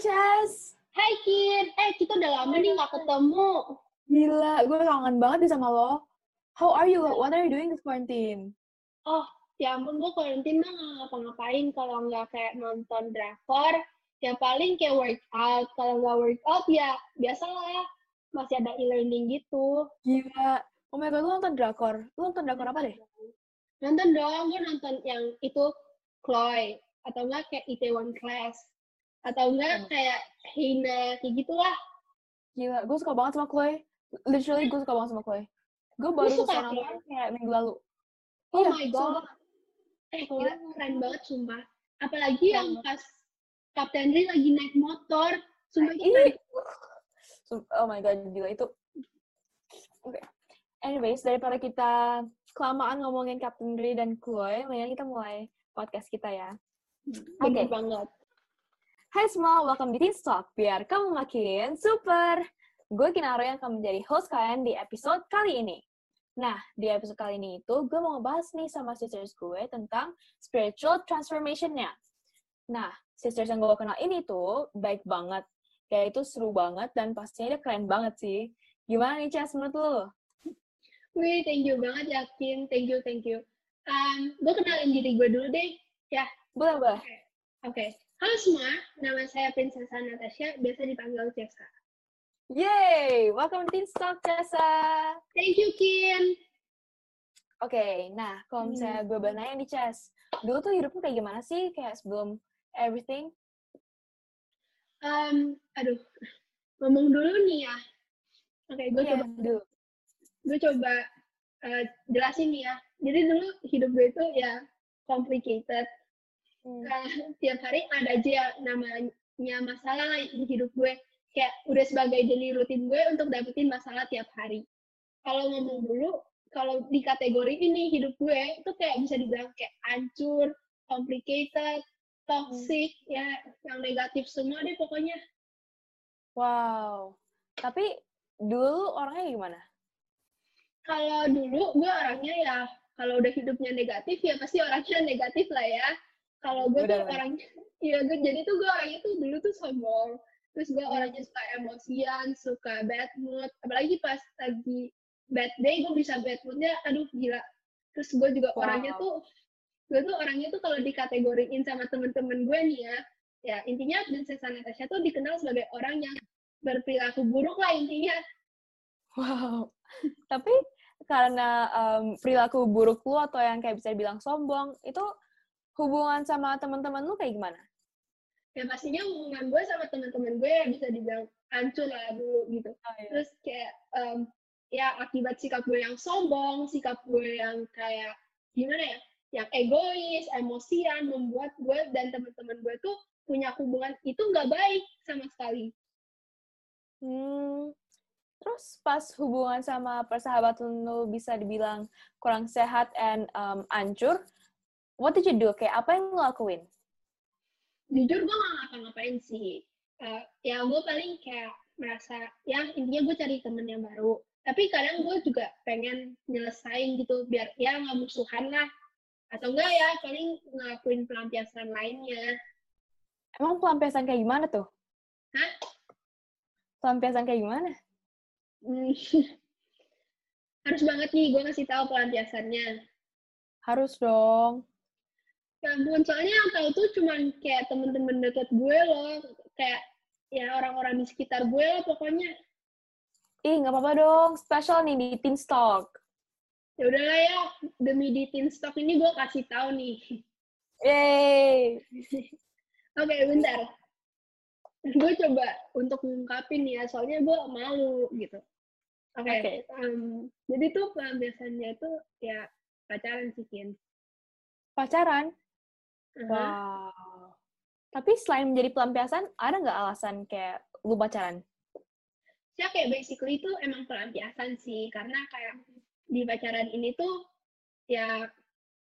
Chess. Hai Kin, eh kita udah lama nih gak ketemu. Gila, gue kangen banget nih sama lo. How are you? What are you doing this quarantine? Oh, ya ampun gue quarantine mah ngapa-ngapain kalau nggak kayak nonton drakor. Ya paling kayak workout. Kalau nggak workout ya biasalah masih ada e-learning gitu. Gila. Oh my god, lu nonton drakor? Lu nonton drakor apa deh? Nonton dong, gue nonton yang itu Chloe. Atau enggak kayak Itaewon Class. Atau enggak kayak Hina, kayak gitulah. Gila, gue suka banget sama Chloe. Literally gue suka banget sama Chloe. Gue baru suka nonton kayak minggu lalu. Oh Iya, my god. sumpah. Eh, Chloe. keren banget sumpah. Apalagi yang Keren pas Kapten Ri lagi naik motor. Sumpah itu Oh my god, gila itu. Oke. Anyways, daripada kita kelamaan ngomongin Captain Ri dan Chloe, mendingan kita mulai podcast kita ya. Oke. banget. Hai semua, welcome di Teen Talk, biar kamu makin super. Gue Kinaro yang akan menjadi host kalian di episode kali ini. Nah, di episode kali ini itu gue mau ngebahas nih sama sisters gue tentang spiritual transformation-nya. Nah, sisters yang gue kenal ini tuh baik banget. Kayak itu seru banget dan pastinya dia keren banget sih. Gimana nih, Cas, menurut lu? Wih, thank you banget Yakin. Thank you, thank you. Um, gue kenalin diri gue dulu deh. Boleh, boleh. Oke. Halo semua, nama saya Princesa Natasha, biasa dipanggil Cesa. Yay! Welcome to Teen Talk, Cesa! Thank you, Kin. Oke, nah kalau misalnya gue boleh nanya nih, Ces. Dulu tuh hidupmu kayak gimana sih? Kayak sebelum everything? Um, aduh, ngomong dulu nih ya. Oke, gue Iya, coba dulu. gue coba uh, jelasin nih ya. Jadi dulu hidup gue itu ya complicated. Hmm. Uh, tiap hari ada aja namanya masalah di hidup gue. Kayak udah sebagai daily rutin gue untuk dapetin masalah tiap hari. Kalau ngomong dulu, kalau di kategori ini hidup gue itu kayak bisa dibilang kayak hancur, complicated, toxic, ya yang negatif semua deh pokoknya. Wow. Tapi dulu orangnya gimana? Kalau dulu gue orangnya ya kalau udah hidupnya negatif ya pasti orangnya negatif lah ya. Kalau gue tuh orangnya, iya gue jadi tuh gue orangnya tuh dulu tuh sombong. Terus gue orangnya suka emosian, suka bad mood. Apalagi pas lagi bad day gue bisa bad moodnya, aduh gila. Terus gue juga Wow. orangnya tuh, gue tuh orangnya tuh kalau dikategoriin sama temen-temen gue nih ya, ya intinya Princesa Natasha tuh dikenal sebagai orang yang berperilaku buruk lah intinya. Wow. Tapi karena em, perilaku buruk lu atau yang kayak bisa dibilang sombong, itu hubungan sama teman-teman lu kayak gimana? ya pastinya hubungan gue sama teman-teman gue ya bisa dibilang hancur lah dulu gitu Oh, iya. terus kayak em, ya akibat sikap gue yang sombong sikap gue yang kayak gimana ya yang egois emosian membuat gue dan teman-teman gue tuh punya hubungan itu nggak baik sama sekali Hmm. Terus pas hubungan sama persahabatan lu bisa dibilang kurang sehat and um, ancur, what did you do? Kayak apa yang lu lakuin? jujur gue nggak ngapa-ngapain sih Eh, ya gue paling kayak merasa ya intinya gue cari temen yang baru tapi kadang gue juga pengen nyelesain gitu biar ya nggak musuhan lah atau enggak ya paling ngelakuin pelampiasan lainnya Emang pelampiasan kayak gimana tuh? Hah? Pelampiasan kayak gimana? Hmm. harus banget nih gue kasih tahu pelampiasannya Harus dong. Ya ampun soalnya yang tahu tuh cuman kayak temen-temen deket gue loh kayak ya orang-orang di sekitar gue lah pokoknya Ih, nggak apa-apa dong. Special nih di Teen Stock. ya udahlah ya demi di teen stock ini gue kasih tahu nih Yeay! Oke, bentar. Gue coba untuk ngungkapin ya, soalnya gue malu gitu. Oke, Oke. em, jadi tuh pelampiasannya tuh ya pacaran sih, Kin. Pacaran? Wow. Tapi selain menjadi pelampiasan, ada nggak alasan kayak lu pacaran? Ya kayak basically itu emang pelampiasan sih, karena kayak di pacaran ini tuh ya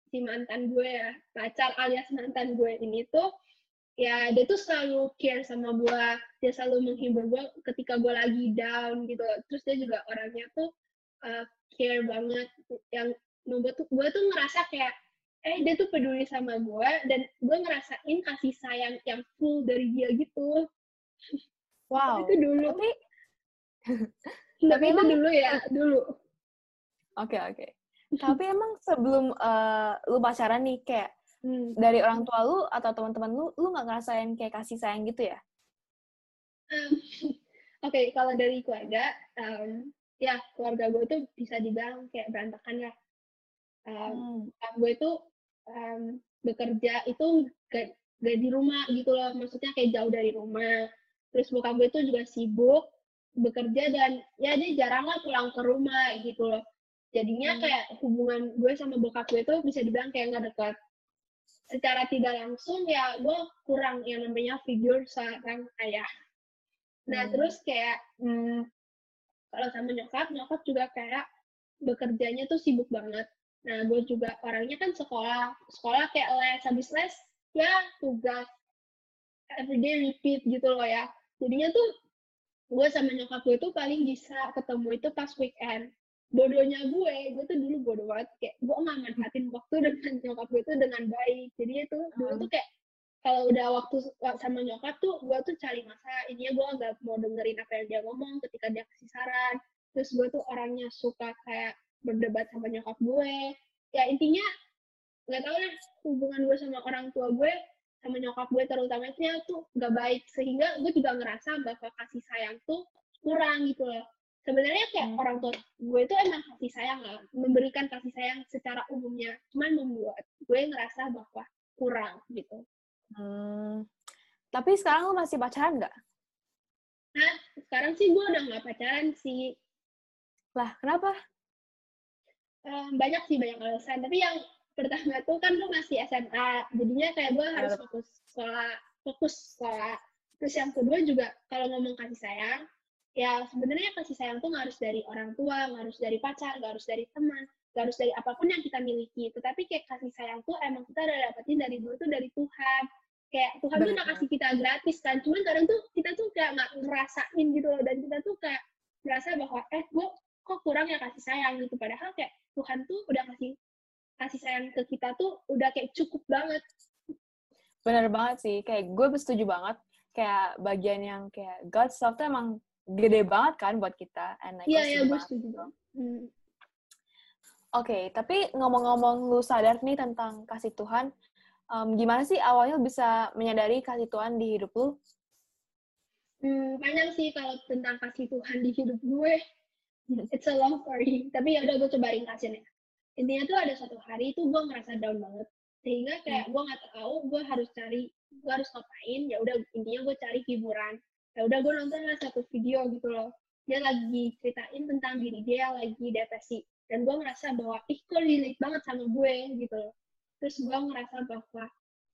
si mantan gue ya, pacar alias mantan gue ini tuh ya dia tuh selalu care sama gue, dia selalu menghibur gue ketika gue lagi down gitu. Terus dia juga orangnya tuh uh, care banget, yang membuat gue tuh ngerasa kayak eh dia tuh peduli sama gue dan gue ngerasain kasih sayang yang full dari dia gitu. Wow. Itu dulu. Tapi Tapi itu dulu ya, dulu. oke oke. Tapi emang sebelum eh, lu pacaran nih kayak Hmm. dari orang tua lu atau teman-teman lu, lu nggak ngerasain kayak kasih sayang gitu ya? Em, Oke, kalau dari keluarga, em, ya keluarga gue tuh bisa dibilang kayak berantakan ya. Em, Hmm. gue tuh em, bekerja itu gak, gak di rumah gitu loh, maksudnya kayak jauh dari rumah. Terus bokap gue tuh juga sibuk bekerja dan ya dia jarang lah pulang ke rumah gitu loh. Jadinya Hmm. kayak hubungan gue sama bokap gue tuh bisa dibilang kayak nggak dekat. Secara tidak langsung ya gue kurang yang namanya figur seorang ayah. Nah Hmm. terus kayak hmm, kalau sama nyokap, nyokap juga kayak bekerjanya tuh sibuk banget. Nah, gue juga orangnya kan sekolah, sekolah kayak les, habis les, ya tugas, everyday repeat gitu loh ya. Jadinya tuh, gue sama nyokap gue tuh paling bisa ketemu itu pas weekend. Bodohnya gue, gue tuh dulu bodoh banget, kayak gue nggak manfaatin waktu dengan nyokap gue tuh dengan baik. Jadinya tuh, dulu tuh kayak, kalau udah waktu sama nyokap tuh, gue tuh cari masa, ininya gue nggak mau dengerin apa yang dia ngomong ketika dia kasih saran. Terus gue tuh orangnya suka kayak berdebat sama nyokap gue. Ya intinya nggak tahu lah hubungan gue sama orang tua gue sama nyokap gue terutama itu tuh gak baik sehingga gue juga ngerasa bahwa kasih sayang tuh kurang gitu loh. Sebenarnya kayak Hmm. orang tua gue itu emang kasih sayang lah, memberikan kasih sayang secara umumnya, cuman membuat gue ngerasa bahwa kurang gitu. Hmm. Tapi sekarang lu masih pacaran nggak? Nah, sekarang sih gue udah nggak pacaran sih. Lah, kenapa? Em, banyak sih banyak alasan. Tapi yang pertama tuh kan gue masih SMA jadinya kayak gue harus fokus sekolah fokus sekolah. Terus yang kedua juga kalau ngomong kasih sayang ya sebenarnya kasih sayang tuh nggak harus dari orang tua nggak harus dari pacar nggak harus dari teman nggak harus dari apa pun yang kita miliki. Tetapi kayak kasih sayang tuh emang kita udah dapetin dari dulu tuh dari Tuhan. Kayak Tuhan tuh udah kasih kita gratis kan. Cuman kadang tuh kita tuh kayak nggak ngerasain gitu loh. Dan kita tuh kayak merasa bahwa eh gue kok kurang ya kasih sayang gitu. Padahal kayak Tuhan tuh udah kasih kasih sayang ke kita tuh udah kayak cukup banget Bener banget sih. Kayak gue setuju banget. Kayak bagian yang kayak God's love tuh emang gede banget kan buat kita. Iya iya gue banget. setuju banget Hmm. Oke, tapi ngomong-ngomong lu sadar nih tentang kasih Tuhan, em, gimana sih awalnya lu bisa menyadari kasih Tuhan di hidup lu? Hmm, panjang sih kalau tentang kasih Tuhan di hidup gue it's a long story tapi ya udah gue coba ringkasin ya intinya tuh ada satu hari tuh gue ngerasa down banget sehingga kayak gue nggak tahu gue harus cari gue harus ngapain ya udah intinya gue cari hiburan ya udah gue nonton lah satu video gitu loh dia lagi ceritain tentang diri dia lagi depresi dan gue ngerasa bahwa ih kok relate banget sama gue gitu loh terus gue ngerasa bahwa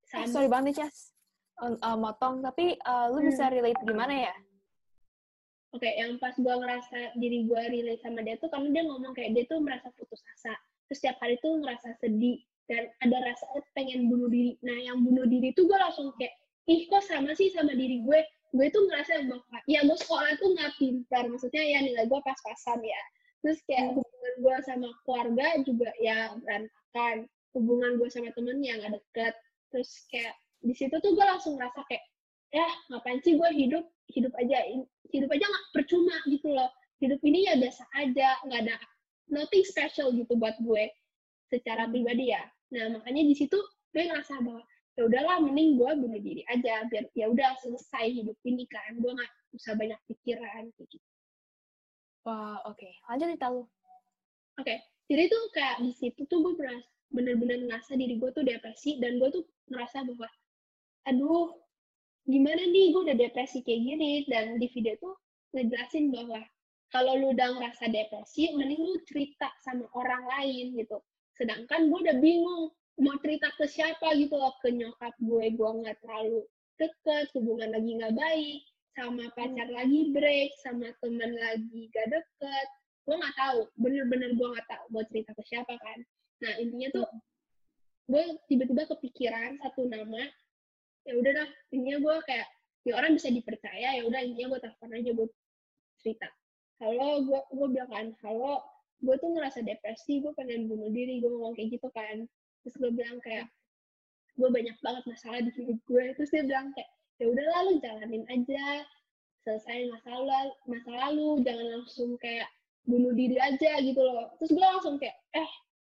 Eh, sama sorry banget nih, Cas. Eh, eh, motong, tapi eh, lu Hmm. bisa relate gimana ya? Oke, yang pas gue ngerasa diri gue relate sama dia tuh karena dia ngomong kayak dia tuh merasa putus asa. Terus setiap hari tuh ngerasa sedih dan ada rasa pengen bunuh diri. Nah, yang bunuh diri tuh gue langsung kayak, ih kok sama sih sama diri gue. Gue tuh ngerasa bahwa, ya gue sekolah tuh nggak pintar. Maksudnya ya nilai gue pas-pasan ya. Terus kayak Hmm. hubungan gue sama keluarga juga ya berantakan. Hubungan gue sama temen yang gak deket. Terus kayak di situ tuh gue langsung ngerasa kayak, ya ngapain sih gue hidup? Hidup aja hidup aja nggak percuma gitu loh. Hidup ini ya biasa aja nggak ada nothing special gitu buat gue secara pribadi ya. Nah makanya di situ gue ngerasa bahwa ya udahlah mending gue bunuh diri aja biar ya udah selesai hidup ini kan. Gue nggak usah banyak pikiran kayak gitu. Wah, oke. Lanjut cerita lu. Oke, jadi tuh kayak di situ tuh gue beras- bener-bener ngerasa diri gue tuh depresi dan gue tuh ngerasa bahwa aduh gimana nih gue udah depresi kayak gini? Dan di video tuh ngejelasin bahwa kalau lu udah ngerasa depresi mending lu cerita sama orang lain gitu. Sedangkan gue udah bingung mau cerita ke siapa gitu loh ke nyokap gue gue nggak terlalu deket hubungan lagi nggak baik sama pacar lagi break sama teman lagi gak deket. Gue nggak tahu bener-bener gue nggak tahu mau cerita ke siapa kan. Nah intinya tuh gue tiba-tiba kepikiran satu nama ya udah dah intinya gue kayak ya orang bisa dipercaya ya udah intinya gue telepon aja gue cerita. Halo gue gue bilang kan halo gue tuh ngerasa depresi gue pengen bunuh diri gue ngomong kayak gitu kan. Terus gue bilang kayak gue banyak banget masalah di hidup gue terus dia bilang kayak ya udahlah lu jalanin aja selesai masa lalu, masa lalu jangan langsung kayak bunuh diri aja gitu loh. Terus gue langsung kayak eh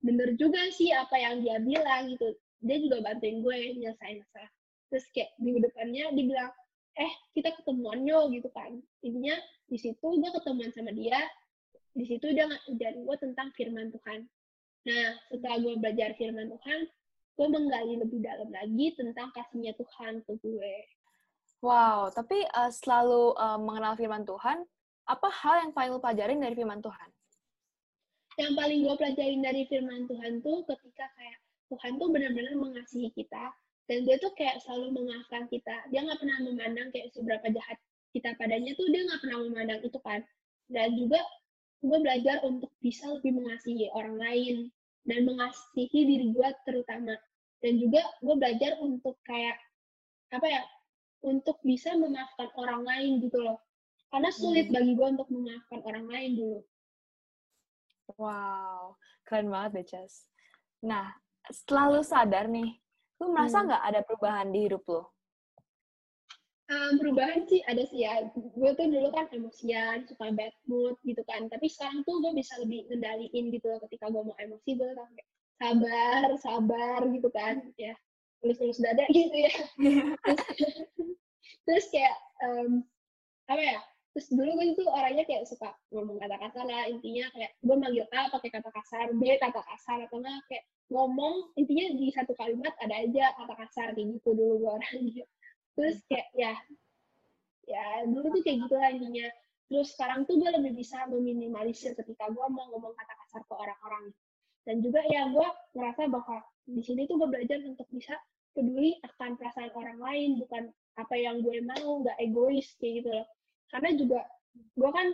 bener juga sih apa yang dia bilang gitu. Dia juga bantuin gue nyelesain masalah terus kayak minggu depannya dia bilang eh kita ketemuan yo gitu kan. Intinya di situ gue ketemuan sama dia di situ dia ngajarin gue tentang firman Tuhan. Nah setelah gue belajar firman Tuhan gue menggali lebih dalam lagi tentang kasihnya Tuhan ke gue. Wow tapi uh, selalu uh, mengenal firman Tuhan apa hal yang paling lo pelajarin dari firman Tuhan? Yang paling gue pelajarin dari firman Tuhan tuh ketika kayak Tuhan tuh benar-benar mengasihi kita dan dia tuh kayak selalu memaafkan kita. Dia nggak pernah memandang kayak seberapa jahat kita padanya tuh dia nggak pernah memandang itu kan. Dan juga gue belajar untuk bisa lebih mengasihi orang lain dan mengasihi diri gue terutama. Dan juga gue belajar untuk kayak apa ya untuk bisa memaafkan orang lain gitu loh. Karena sulit hmm. bagi gue untuk memaafkan orang lain dulu. Wow keren banget deh Chess. Nah setelah lu sadar nih, lu merasa hmm. nggak hmm. ada perubahan di hidup lu? Um, perubahan sih ada sih ya. Gue tuh dulu kan emosian, suka bad mood gitu kan. Tapi sekarang tuh gue bisa lebih ngendaliin gitu loh ketika gue mau emosi, gue kan kayak sabar, sabar gitu kan. Ya, tulus-tulus dada gitu ya. terus, terus kayak, um, apa ya, terus dulu gue tuh orangnya kayak suka ngomong kata kasar lah intinya kayak gue manggil A pakai kata kasar B kata kasar atau enggak kayak ngomong intinya di satu kalimat ada aja kata kasar kayak gitu dulu gue orangnya terus kayak ya ya dulu tuh kayak gitu lah intinya. Terus sekarang tuh gue lebih bisa meminimalisir ketika gue mau ngomong kata kasar ke orang-orang. Dan juga ya gue merasa bahwa di sini tuh gue belajar untuk bisa peduli akan perasaan orang lain bukan apa yang gue mau nggak egois kayak gitu loh. Karena juga gue kan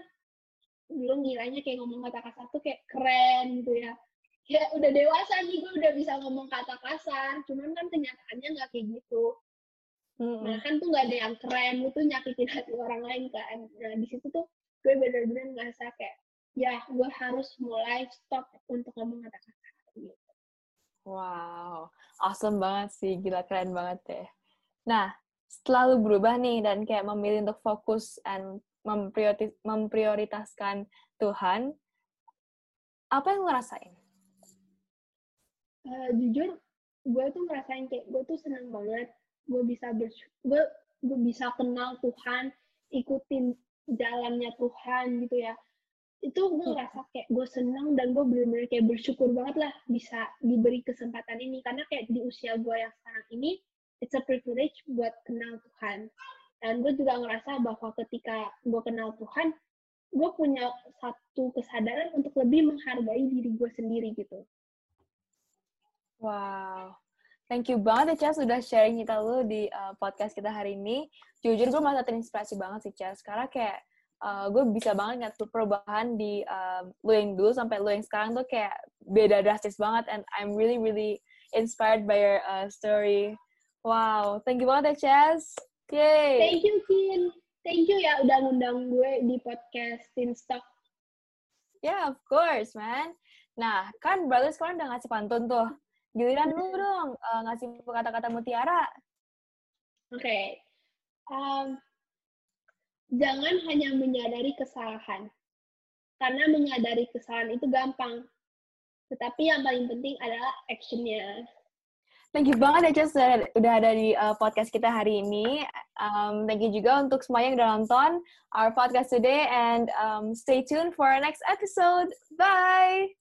dulu ngiranya kayak ngomong kata kasar tuh kayak keren gitu ya ya udah dewasa nih gue udah bisa ngomong kata kasar. Cuman kan kenyataannya nggak kayak gitu. Hmm. nah kan tuh nggak ada yang keren tuh nyakitin hati orang lain kan. Nah di situ tuh gue bener-bener ngerasa kayak ya gue harus mulai stop untuk ngomong kata kasar gitu. Wow awesome banget sih. Gila keren banget deh. Nah setelah lu berubah nih dan kayak memilih untuk fokus and memprioritaskan Tuhan apa yang lu rasain uh, jujur gue tuh ngerasain kayak gue tuh senang banget gue bisa gue gue bisa kenal Tuhan ikutin jalannya Tuhan gitu ya. Itu gue hmm. ngerasa kayak gue senang dan gue bener-bener kayak bersyukur banget lah bisa diberi kesempatan ini. Karena kayak di usia gue yang sekarang ini it's a privilege buat kenal Tuhan. Dan gue juga ngerasa bahwa ketika gue kenal Tuhan gue punya satu kesadaran untuk lebih menghargai diri gue sendiri gitu Wow. Thank you banget ya, Chas, sudah sharing kita lu di uh, podcast kita hari ini. Jujur, gue merasa terinspirasi banget sih, Chas. Karena kayak uh, gue bisa banget ngeliat perubahan di uh, lu yang dulu sampai lu yang sekarang tuh kayak beda drastis banget. And I'm really, really inspired by your uh, story. Wow. Thank you banget ya, Chas. Yay! Thank you, Kin. Thank you ya udah ngundang gue di podcast Stock. Yeah, of course, man. Nah, kan Brothers sekarang udah ngasih pantun tuh. Giliran lu dong uh, ngasih kata-kata mutiara. Oke. Okay. Um, jangan hanya menyadari kesalahan. Karena menyadari kesalahan itu gampang. Tetapi yang paling penting adalah actionnya. Thank you banget ya, sudah, udah ada di uh, podcast kita hari ini. Um, thank you juga untuk semua yang udah nonton our podcast today and um, stay tuned for our next episode. Bye!